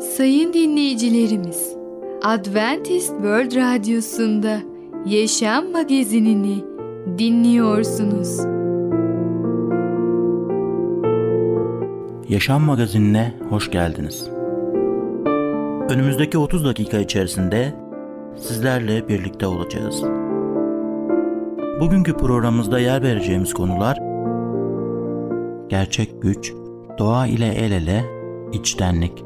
Sayın dinleyicilerimiz, Adventist World Radyosu'nda Yaşam Magazinini dinliyorsunuz. Yaşam Magazinine hoş geldiniz. Önümüzdeki 30 dakika içerisinde sizlerle birlikte olacağız. Bugünkü programımızda yer vereceğimiz konular gerçek güç, doğa ile el ele, içtenlik.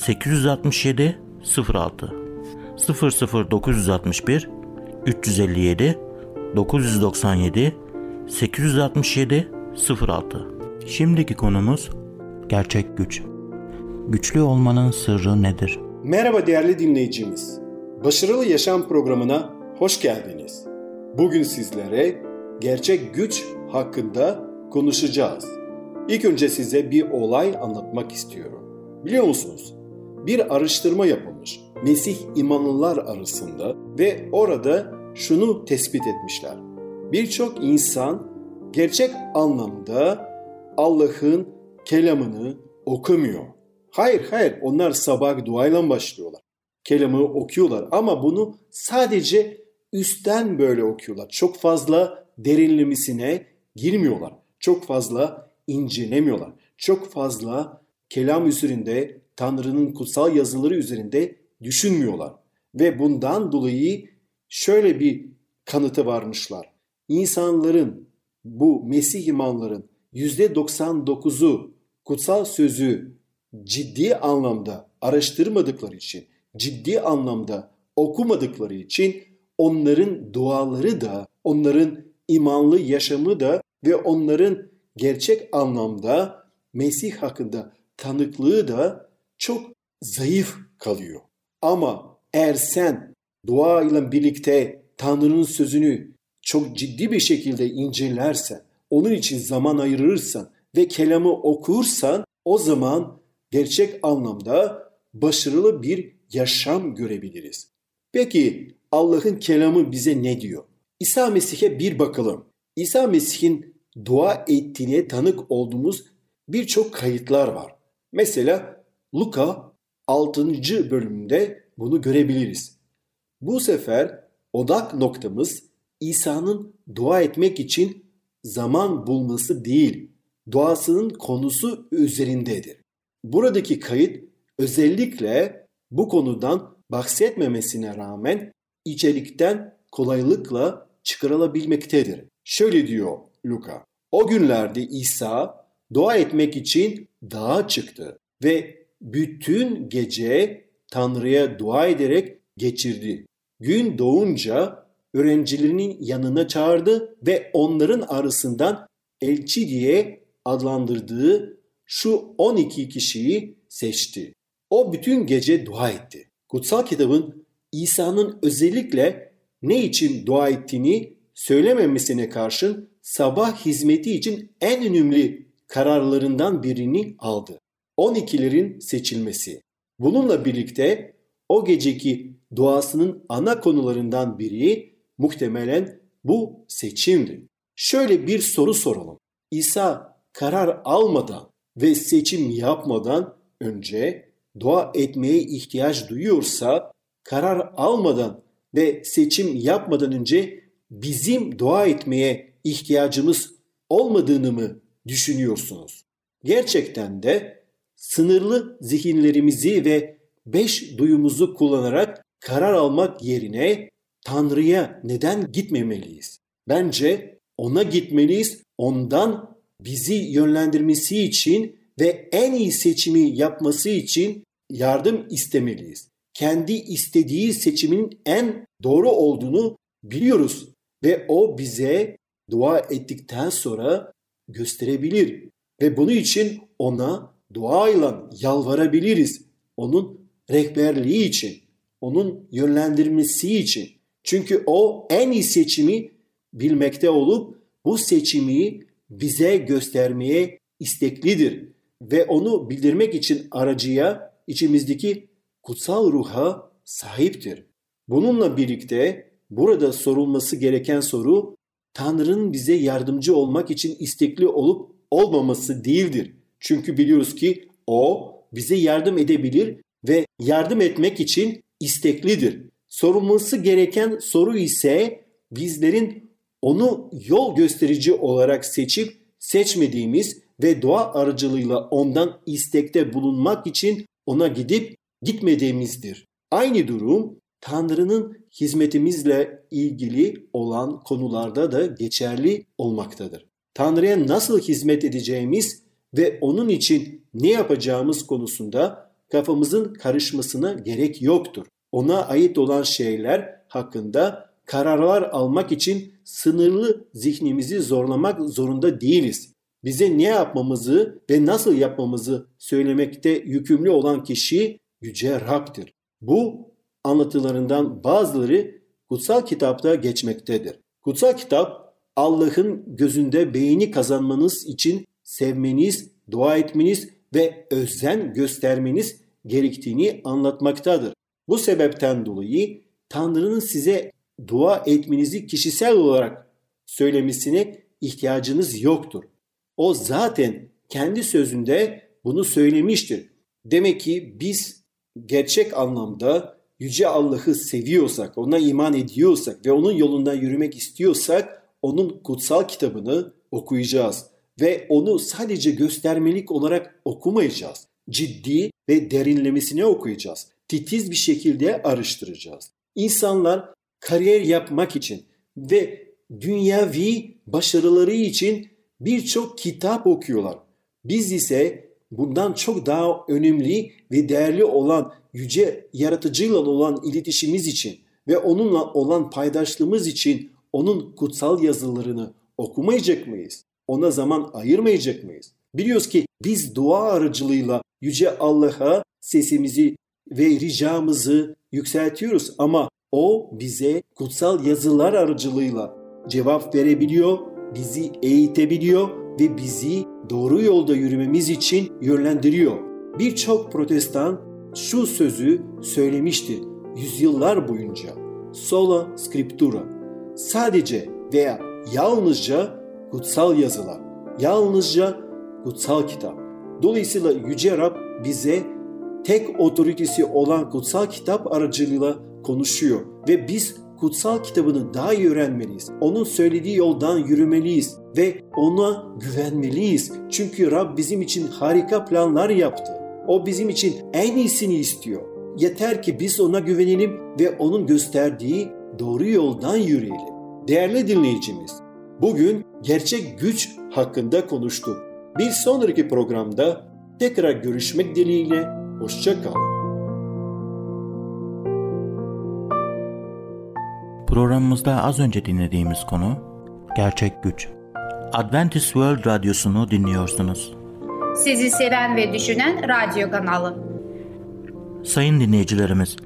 867 06 00961 357 997 867 06 Şimdiki konumuz gerçek güç. Güçlü olmanın sırrı nedir? Merhaba değerli dinleyicimiz. Başarılı Yaşam programına hoş geldiniz. Bugün sizlere gerçek güç hakkında konuşacağız. İlk önce size bir olay anlatmak istiyorum. Biliyor musunuz? Bir araştırma yapılmış Mesih imanlılar arasında ve orada şunu tespit etmişler. Birçok insan gerçek anlamda Allah'ın kelamını okumuyor. Hayır hayır onlar sabah duayla başlıyorlar. Kelamı okuyorlar ama bunu sadece üstten böyle okuyorlar. Çok fazla derinlemesine girmiyorlar. Çok fazla incelemiyorlar. Çok fazla kelam üzerinde, Tanrı'nın kutsal yazıları üzerinde düşünmüyorlar. Ve bundan dolayı şöyle bir kanıtı varmışlar. İnsanların, bu Mesih imanların %99'u kutsal sözü ciddi anlamda araştırmadıkları için, ciddi anlamda okumadıkları için onların duaları da, onların imanlı yaşamı da ve onların gerçek anlamda Mesih hakkında tanıklığı da çok zayıf kalıyor. Ama eğer sen dua ile birlikte Tanrı'nın sözünü çok ciddi bir şekilde incelersen, onun için zaman ayırırsan ve kelamı okursan o zaman gerçek anlamda başarılı bir yaşam görebiliriz. Peki Allah'ın kelamı bize ne diyor? İsa Mesih'e bir bakalım. İsa Mesih'in dua ettiğine tanık olduğumuz birçok kayıtlar var. Mesela Luka 6. bölümünde bunu görebiliriz. Bu sefer odak noktamız İsa'nın dua etmek için zaman bulması değil, duasının konusu üzerindedir. Buradaki kayıt özellikle bu konudan bahsetmemesine rağmen içerikten kolaylıkla çıkarılabilmektedir. Şöyle diyor Luka. O günlerde İsa dua etmek için dağa çıktı ve bütün gece Tanrı'ya dua ederek geçirdi. Gün doğunca öğrencilerinin yanına çağırdı ve onların arasından elçi diye adlandırdığı şu 12 kişiyi seçti. O bütün gece dua etti. Kutsal kitabın İsa'nın özellikle ne için dua ettiğini söylememesine karşın sabah hizmeti için en önemli kararlarından birini aldı. 12'lerin seçilmesi. Bununla birlikte o geceki duasının ana konularından biri muhtemelen bu seçimdi. Şöyle bir soru soralım. İsa karar almadan ve seçim yapmadan önce dua etmeye ihtiyaç duyuyorsa karar almadan ve seçim yapmadan önce bizim dua etmeye ihtiyacımız olmadığını mı düşünüyorsunuz? Gerçekten de sınırlı zihinlerimizi ve beş duyumuzu kullanarak karar almak yerine Tanrı'ya neden gitmemeliyiz? Bence ona gitmeliyiz, ondan bizi yönlendirmesi için ve en iyi seçimi yapması için yardım istemeliyiz. kendi istediği seçimin en doğru olduğunu biliyoruz ve o bize dua ettikten sonra gösterebilir ve bunun için ona dua ile yalvarabiliriz. Onun rehberliği için, onun yönlendirmesi için. Çünkü o en iyi seçimi bilmekte olup bu seçimi bize göstermeye isteklidir ve onu bildirmek için aracıya içimizdeki kutsal ruha sahiptir. Bununla birlikte burada sorulması gereken soru Tanrı'nın bize yardımcı olmak için istekli olup olmaması değildir. Çünkü biliyoruz ki o bize yardım edebilir ve yardım etmek için isteklidir. Sorulması gereken soru ise bizlerin onu yol gösterici olarak seçip seçmediğimiz ve dua aracılığıyla ondan istekte bulunmak için ona gidip gitmediğimizdir. Aynı durum Tanrı'nın hizmetimizle ilgili olan konularda da geçerli olmaktadır. Tanrı'ya nasıl hizmet edeceğimiz ve onun için ne yapacağımız konusunda kafamızın karışmasına gerek yoktur. Ona ait olan şeyler hakkında kararlar almak için sınırlı zihnimizi zorlamak zorunda değiliz. Bize ne yapmamızı ve nasıl yapmamızı söylemekte yükümlü olan kişi Yüce Rab'dir. Bu anlatılarından bazıları kutsal kitapta geçmektedir. Kutsal kitap Allah'ın gözünde beğeni kazanmanız için sevmeniz, dua etmeniz ve özen göstermeniz gerektiğini anlatmaktadır. Bu sebepten dolayı Tanrı'nın size dua etmenizi kişisel olarak söylemesine ihtiyacınız yoktur. O zaten kendi sözünde bunu söylemiştir. Demek ki biz gerçek anlamda Yüce Allah'ı seviyorsak, ona iman ediyorsak ve onun yolundan yürümek istiyorsak onun kutsal kitabını okuyacağız ve onu sadece göstermelik olarak okumayacağız. Ciddi ve derinlemesine okuyacağız. Titiz bir şekilde araştıracağız. İnsanlar kariyer yapmak için ve dünyavi başarıları için birçok kitap okuyorlar. Biz ise bundan çok daha önemli ve değerli olan yüce yaratıcıyla olan iletişimimiz için ve onunla olan paydaşlığımız için onun kutsal yazılarını okumayacak mıyız? Ona zaman ayırmayacak mıyız? Biliyoruz ki biz dua aracılığıyla yüce Allah'a sesimizi ve ricamızı yükseltiyoruz ama o bize kutsal yazılar aracılığıyla cevap verebiliyor, bizi eğitebiliyor ve bizi doğru yolda yürümemiz için yönlendiriyor. Birçok protestan şu sözü söylemişti yüzyıllar boyunca. Sola scriptura. Sadece veya yalnızca kutsal yazılar. Yalnızca kutsal kitap. Dolayısıyla Yüce Rab bize tek otoritesi olan kutsal kitap aracılığıyla konuşuyor ve biz kutsal kitabını daha iyi öğrenmeliyiz. Onun söylediği yoldan yürümeliyiz ve ona güvenmeliyiz. Çünkü Rab bizim için harika planlar yaptı. O bizim için en iyisini istiyor. Yeter ki biz ona güvenelim ve onun gösterdiği doğru yoldan yürüyelim. Değerli dinleyicimiz, bugün gerçek güç hakkında konuştuk. Bir sonraki programda tekrar görüşmek dileğiyle hoşça kalın. Programımızda az önce dinlediğimiz konu gerçek güç. Adventist World Radyosu'nu dinliyorsunuz. Sizi seven ve düşünen radyo kanalı. Sayın dinleyicilerimiz,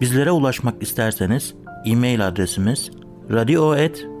bizlere ulaşmak isterseniz e-mail adresimiz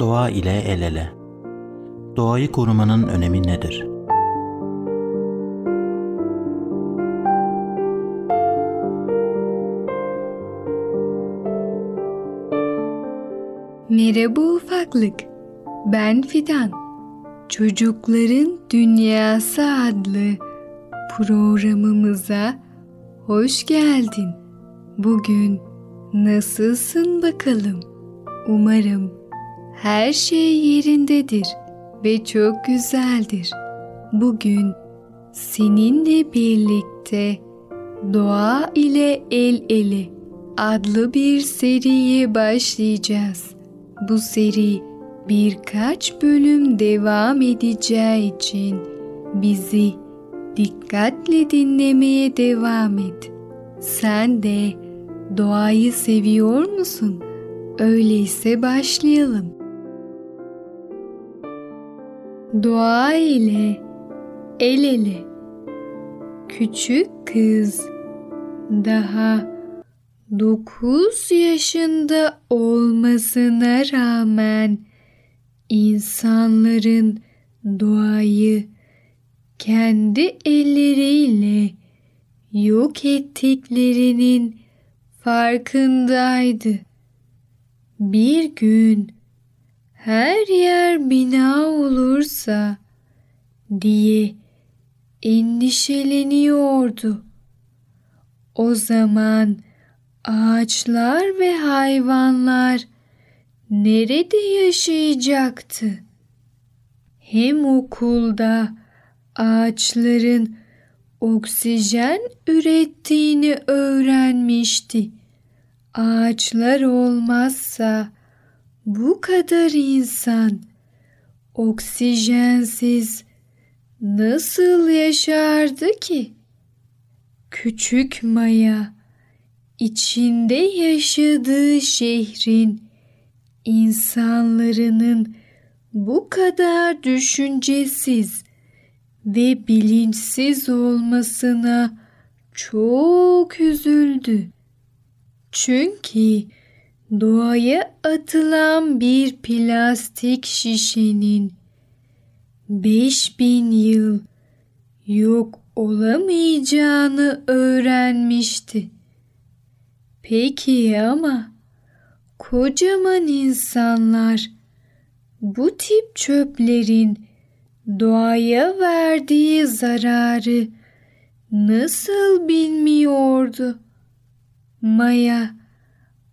doğa ile el ele. Doğayı korumanın önemi nedir? Merhaba ufaklık. Ben Fidan. Çocukların Dünyası adlı programımıza hoş geldin. Bugün Nasılsın bakalım? Umarım her şey yerindedir ve çok güzeldir. Bugün seninle birlikte Doğa ile El Ele adlı bir seriye başlayacağız. Bu seri birkaç bölüm devam edeceği için bizi dikkatle dinlemeye devam et. Sen de doğayı seviyor musun? Öyleyse başlayalım. Doğa ile el ele. Küçük kız daha dokuz yaşında olmasına rağmen insanların doğayı kendi elleriyle yok ettiklerinin farkındaydı. Bir gün her yer bina olursa diye endişeleniyordu. O zaman ağaçlar ve hayvanlar nerede yaşayacaktı? Hem okulda ağaçların oksijen ürettiğini öğrenmişti. Ağaçlar olmazsa bu kadar insan oksijensiz nasıl yaşardı ki? Küçük Maya içinde yaşadığı şehrin insanlarının bu kadar düşüncesiz ve bilinçsiz olmasına çok üzüldü. Çünkü doğaya atılan bir plastik şişenin 5000 yıl yok olamayacağını öğrenmişti. Peki ama kocaman insanlar bu tip çöplerin doğaya verdiği zararı nasıl bilmiyordu? Maya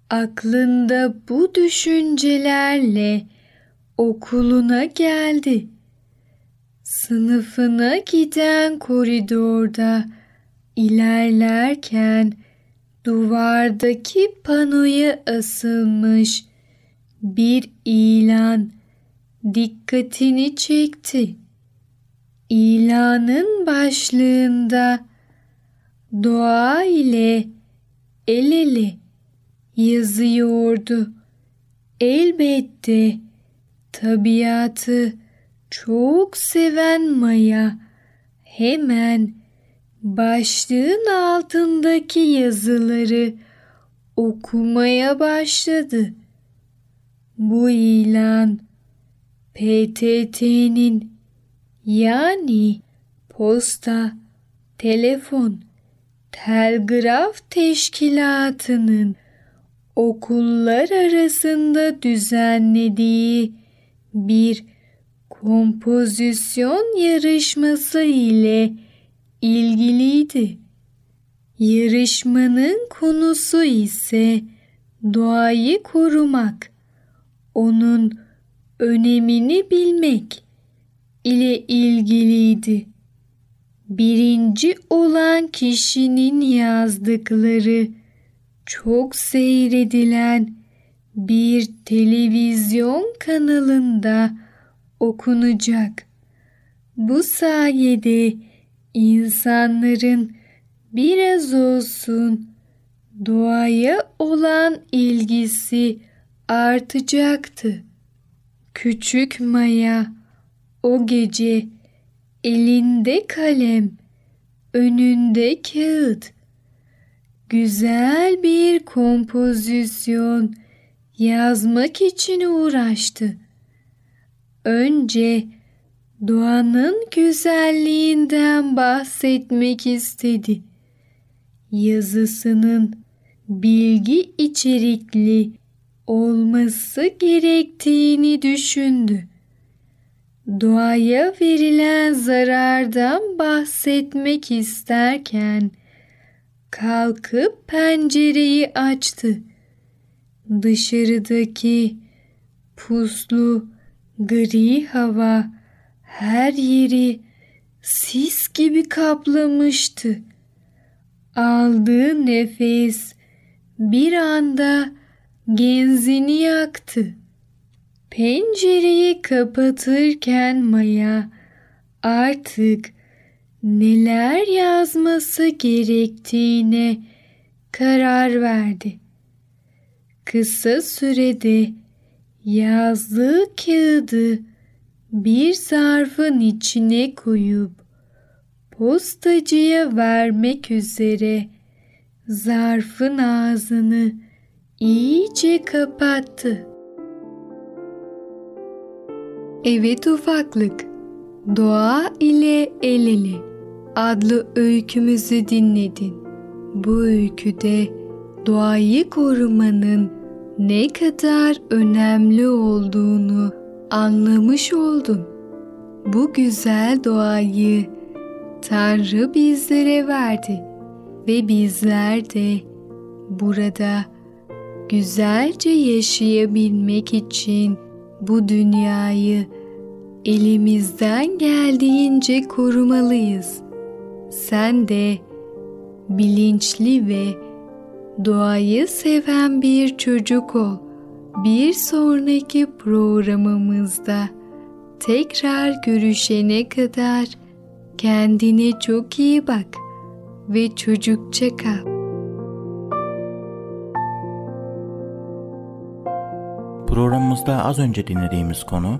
aklında bu düşüncelerle okuluna geldi. Sınıfına giden koridorda ilerlerken duvardaki panoya asılmış bir ilan dikkatini çekti. İlanın başlığında doğa ile el ele yazıyordu. Elbette tabiatı çok seven Maya hemen başlığın altındaki yazıları okumaya başladı. Bu ilan PTT'nin yani posta, telefon, telgraf teşkilatının okullar arasında düzenlediği bir kompozisyon yarışması ile ilgiliydi. Yarışmanın konusu ise doğayı korumak, onun önemini bilmek ile ilgiliydi. Birinci olan kişinin yazdıkları çok seyredilen bir televizyon kanalında okunacak. Bu sayede insanların biraz olsun doğaya olan ilgisi artacaktı. Küçük Maya o gece elinde kalem, önünde kağıt, güzel bir kompozisyon yazmak için uğraştı. Önce doğanın güzelliğinden bahsetmek istedi. Yazısının bilgi içerikli olması gerektiğini düşündü. Doğaya verilen zarardan bahsetmek isterken kalkıp pencereyi açtı Dışarıdaki puslu gri hava her yeri sis gibi kaplamıştı. Aldığı nefes bir anda genzini yaktı. Pencereyi kapatırken Maya artık neler yazması gerektiğine karar verdi. Kısa sürede yazdığı kağıdı bir zarfın içine koyup postacıya vermek üzere zarfın ağzını iyice kapattı. Evet ufaklık, Doğa ile El ele adlı öykümüzü dinledin. Bu öyküde doğayı korumanın ne kadar önemli olduğunu anlamış oldun. Bu güzel doğayı Tanrı bizlere verdi ve bizler de burada güzelce yaşayabilmek için bu dünyayı elimizden geldiğince korumalıyız. Sen de bilinçli ve doğayı seven bir çocuk ol. Bir sonraki programımızda tekrar görüşene kadar kendine çok iyi bak ve çocukça kal. Programımızda az önce dinlediğimiz konu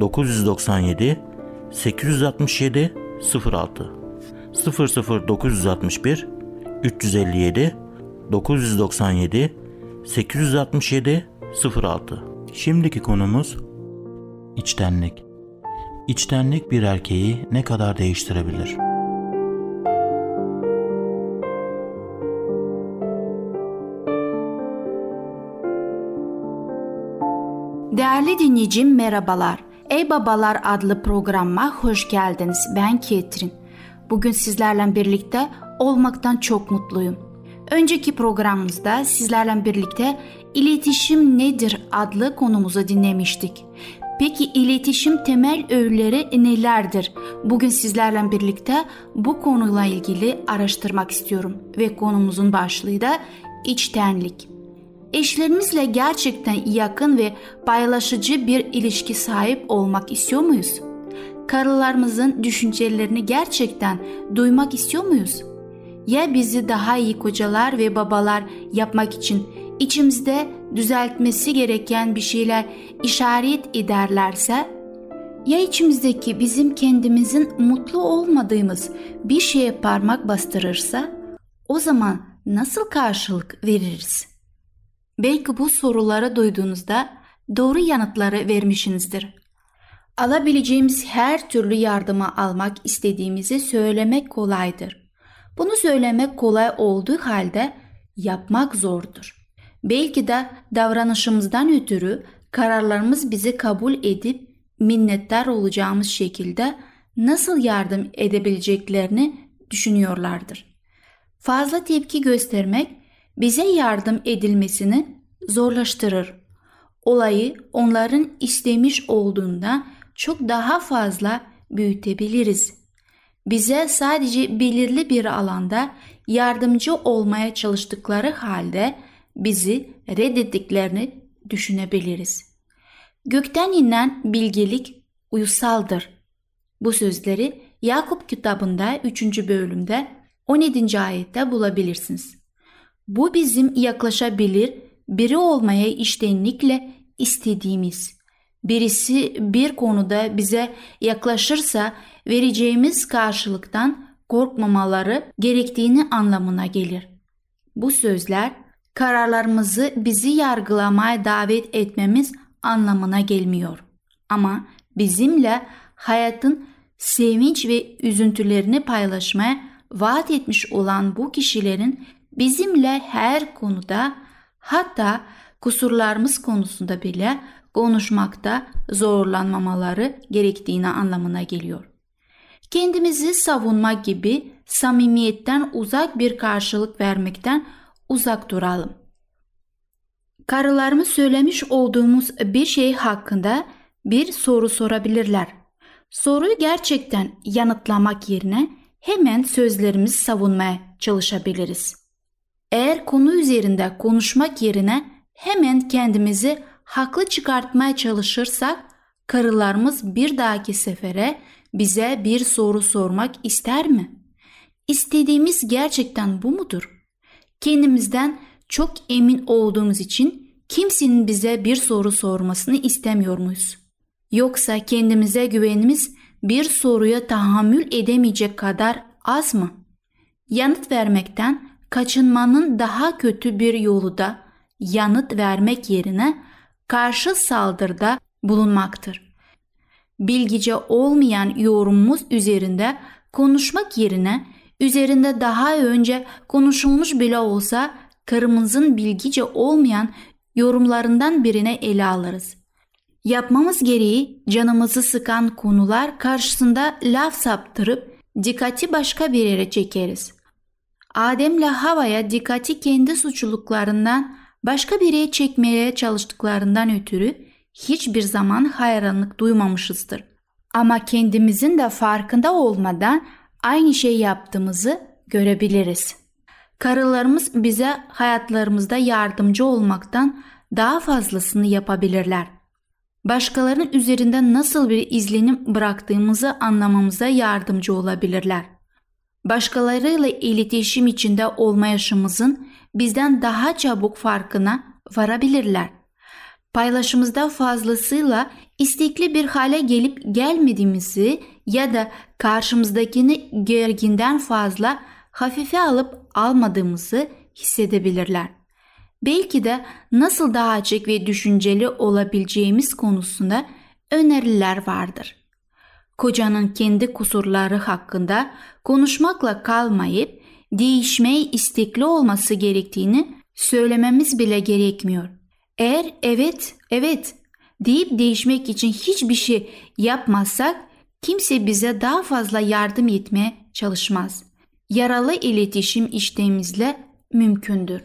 997 867 06 00961 357 997 867 06 Şimdiki konumuz içtenlik. İçtenlik bir erkeği ne kadar değiştirebilir? Değerli dinleyicim merhabalar. Ey Babalar adlı programma hoş geldiniz. Ben Ketrin. Bugün sizlerle birlikte olmaktan çok mutluyum. Önceki programımızda sizlerle birlikte iletişim nedir adlı konumuzu dinlemiştik. Peki iletişim temel öğeleri nelerdir? Bugün sizlerle birlikte bu konuyla ilgili araştırmak istiyorum ve konumuzun başlığı da içtenlik. Eşlerimizle gerçekten yakın ve paylaşıcı bir ilişki sahip olmak istiyor muyuz? Karılarımızın düşüncelerini gerçekten duymak istiyor muyuz? Ya bizi daha iyi kocalar ve babalar yapmak için içimizde düzeltmesi gereken bir şeyler işaret ederlerse ya içimizdeki bizim kendimizin mutlu olmadığımız bir şeye parmak bastırırsa o zaman nasıl karşılık veririz? Belki bu soruları duyduğunuzda doğru yanıtları vermişsinizdir. Alabileceğimiz her türlü yardımı almak istediğimizi söylemek kolaydır. Bunu söylemek kolay olduğu halde yapmak zordur. Belki de davranışımızdan ötürü kararlarımız bizi kabul edip minnettar olacağımız şekilde nasıl yardım edebileceklerini düşünüyorlardır. Fazla tepki göstermek bize yardım edilmesini zorlaştırır. Olayı onların istemiş olduğunda çok daha fazla büyütebiliriz. Bize sadece belirli bir alanda yardımcı olmaya çalıştıkları halde bizi reddettiklerini düşünebiliriz. Gökten inen bilgelik uyusaldır. Bu sözleri Yakup kitabında 3. bölümde 17. ayette bulabilirsiniz. Bu bizim yaklaşabilir biri olmaya iştenlikle istediğimiz. Birisi bir konuda bize yaklaşırsa vereceğimiz karşılıktan korkmamaları gerektiğini anlamına gelir. Bu sözler kararlarımızı bizi yargılamaya davet etmemiz anlamına gelmiyor. Ama bizimle hayatın sevinç ve üzüntülerini paylaşmaya vaat etmiş olan bu kişilerin bizimle her konuda hatta kusurlarımız konusunda bile konuşmakta zorlanmamaları gerektiğini anlamına geliyor. Kendimizi savunmak gibi samimiyetten uzak bir karşılık vermekten uzak duralım. Karılarımız söylemiş olduğumuz bir şey hakkında bir soru sorabilirler. Soruyu gerçekten yanıtlamak yerine hemen sözlerimizi savunmaya çalışabiliriz. Eğer konu üzerinde konuşmak yerine hemen kendimizi haklı çıkartmaya çalışırsak karılarımız bir dahaki sefere bize bir soru sormak ister mi? İstediğimiz gerçekten bu mudur? Kendimizden çok emin olduğumuz için kimsenin bize bir soru sormasını istemiyor muyuz? Yoksa kendimize güvenimiz bir soruya tahammül edemeyecek kadar az mı? Yanıt vermekten kaçınmanın daha kötü bir yolu da yanıt vermek yerine karşı saldırıda bulunmaktır. Bilgice olmayan yorumumuz üzerinde konuşmak yerine üzerinde daha önce konuşulmuş bile olsa karımızın bilgice olmayan yorumlarından birine ele alırız. Yapmamız gereği canımızı sıkan konular karşısında laf saptırıp dikkati başka bir yere çekeriz. Adem'le Hava'ya dikkati kendi suçluluklarından başka bir yere çekmeye çalıştıklarından ötürü hiçbir zaman hayranlık duymamışızdır. Ama kendimizin de farkında olmadan aynı şey yaptığımızı görebiliriz. Karılarımız bize hayatlarımızda yardımcı olmaktan daha fazlasını yapabilirler. Başkalarının üzerinde nasıl bir izlenim bıraktığımızı anlamamıza yardımcı olabilirler. Başkalarıyla iletişim içinde olma yaşımızın bizden daha çabuk farkına varabilirler. Paylaşımızda fazlasıyla istekli bir hale gelip gelmediğimizi ya da karşımızdakini gerginden fazla hafife alıp almadığımızı hissedebilirler. Belki de nasıl daha açık ve düşünceli olabileceğimiz konusunda öneriler vardır. Kocanın kendi kusurları hakkında konuşmakla kalmayıp değişmeye istekli olması gerektiğini söylememiz bile gerekmiyor. Eğer evet, evet deyip değişmek için hiçbir şey yapmazsak kimse bize daha fazla yardım etmeye çalışmaz. Yaralı iletişim işlemimizle mümkündür.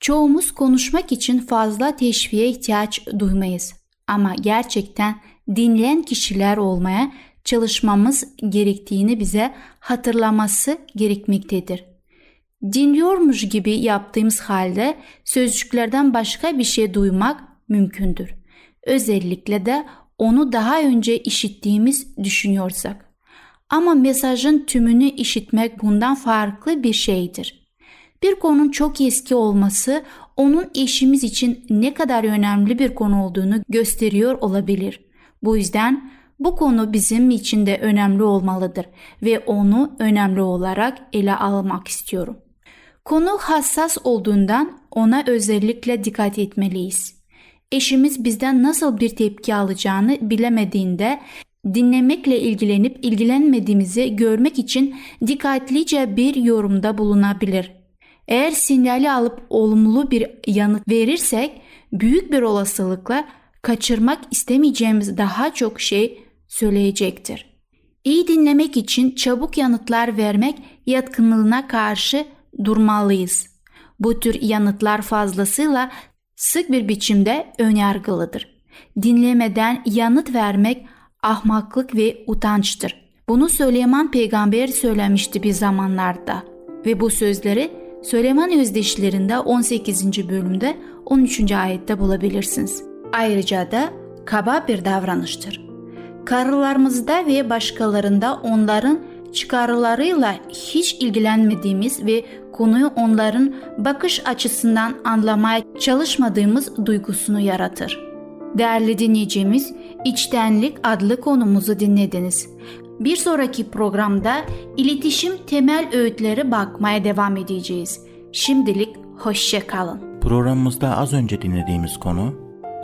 Çoğumuz konuşmak için fazla teşviğe ihtiyaç duymayız ama gerçekten dinleyen kişiler olmaya çalışmamız gerektiğini bize hatırlaması gerekmektedir. Dinliyormuş gibi yaptığımız halde sözcüklerden başka bir şey duymak mümkündür. Özellikle de onu daha önce işittiğimiz düşünüyorsak. Ama mesajın tümünü işitmek bundan farklı bir şeydir. Bir konunun çok eski olması onun eşimiz için ne kadar önemli bir konu olduğunu gösteriyor olabilir. Bu yüzden bu konu bizim için de önemli olmalıdır ve onu önemli olarak ele almak istiyorum. Konu hassas olduğundan ona özellikle dikkat etmeliyiz. Eşimiz bizden nasıl bir tepki alacağını bilemediğinde dinlemekle ilgilenip ilgilenmediğimizi görmek için dikkatlice bir yorumda bulunabilir. Eğer sinyali alıp olumlu bir yanıt verirsek büyük bir olasılıkla kaçırmak istemeyeceğimiz daha çok şey söyleyecektir. İyi dinlemek için çabuk yanıtlar vermek yatkınlığına karşı durmalıyız. Bu tür yanıtlar fazlasıyla sık bir biçimde önyargılıdır. Dinlemeden yanıt vermek ahmaklık ve utançtır. Bunu Süleyman peygamber söylemişti bir zamanlarda ve bu sözleri Süleyman özdeşlerinde 18. bölümde 13. ayette bulabilirsiniz. Ayrıca da kaba bir davranıştır. Karılarımızda ve başkalarında onların çıkarlarıyla hiç ilgilenmediğimiz ve konuyu onların bakış açısından anlamaya çalışmadığımız duygusunu yaratır. Değerli dinleyicimiz, İçtenlik adlı konumuzu dinlediniz. Bir sonraki programda iletişim temel öğütleri bakmaya devam edeceğiz. Şimdilik Hoşçakalın. Programımızda az önce dinlediğimiz konu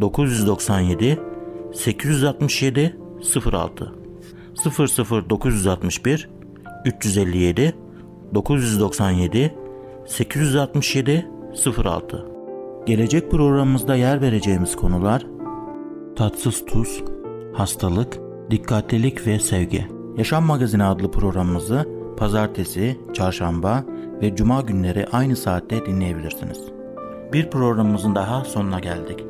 997 867 06 00961 357 997 867 06 Gelecek programımızda yer vereceğimiz konular tatsız tuz, hastalık, dikkatlilik ve sevgi. Yaşam Magazini adlı programımızı pazartesi, çarşamba ve cuma günleri aynı saatte dinleyebilirsiniz. Bir programımızın daha sonuna geldik.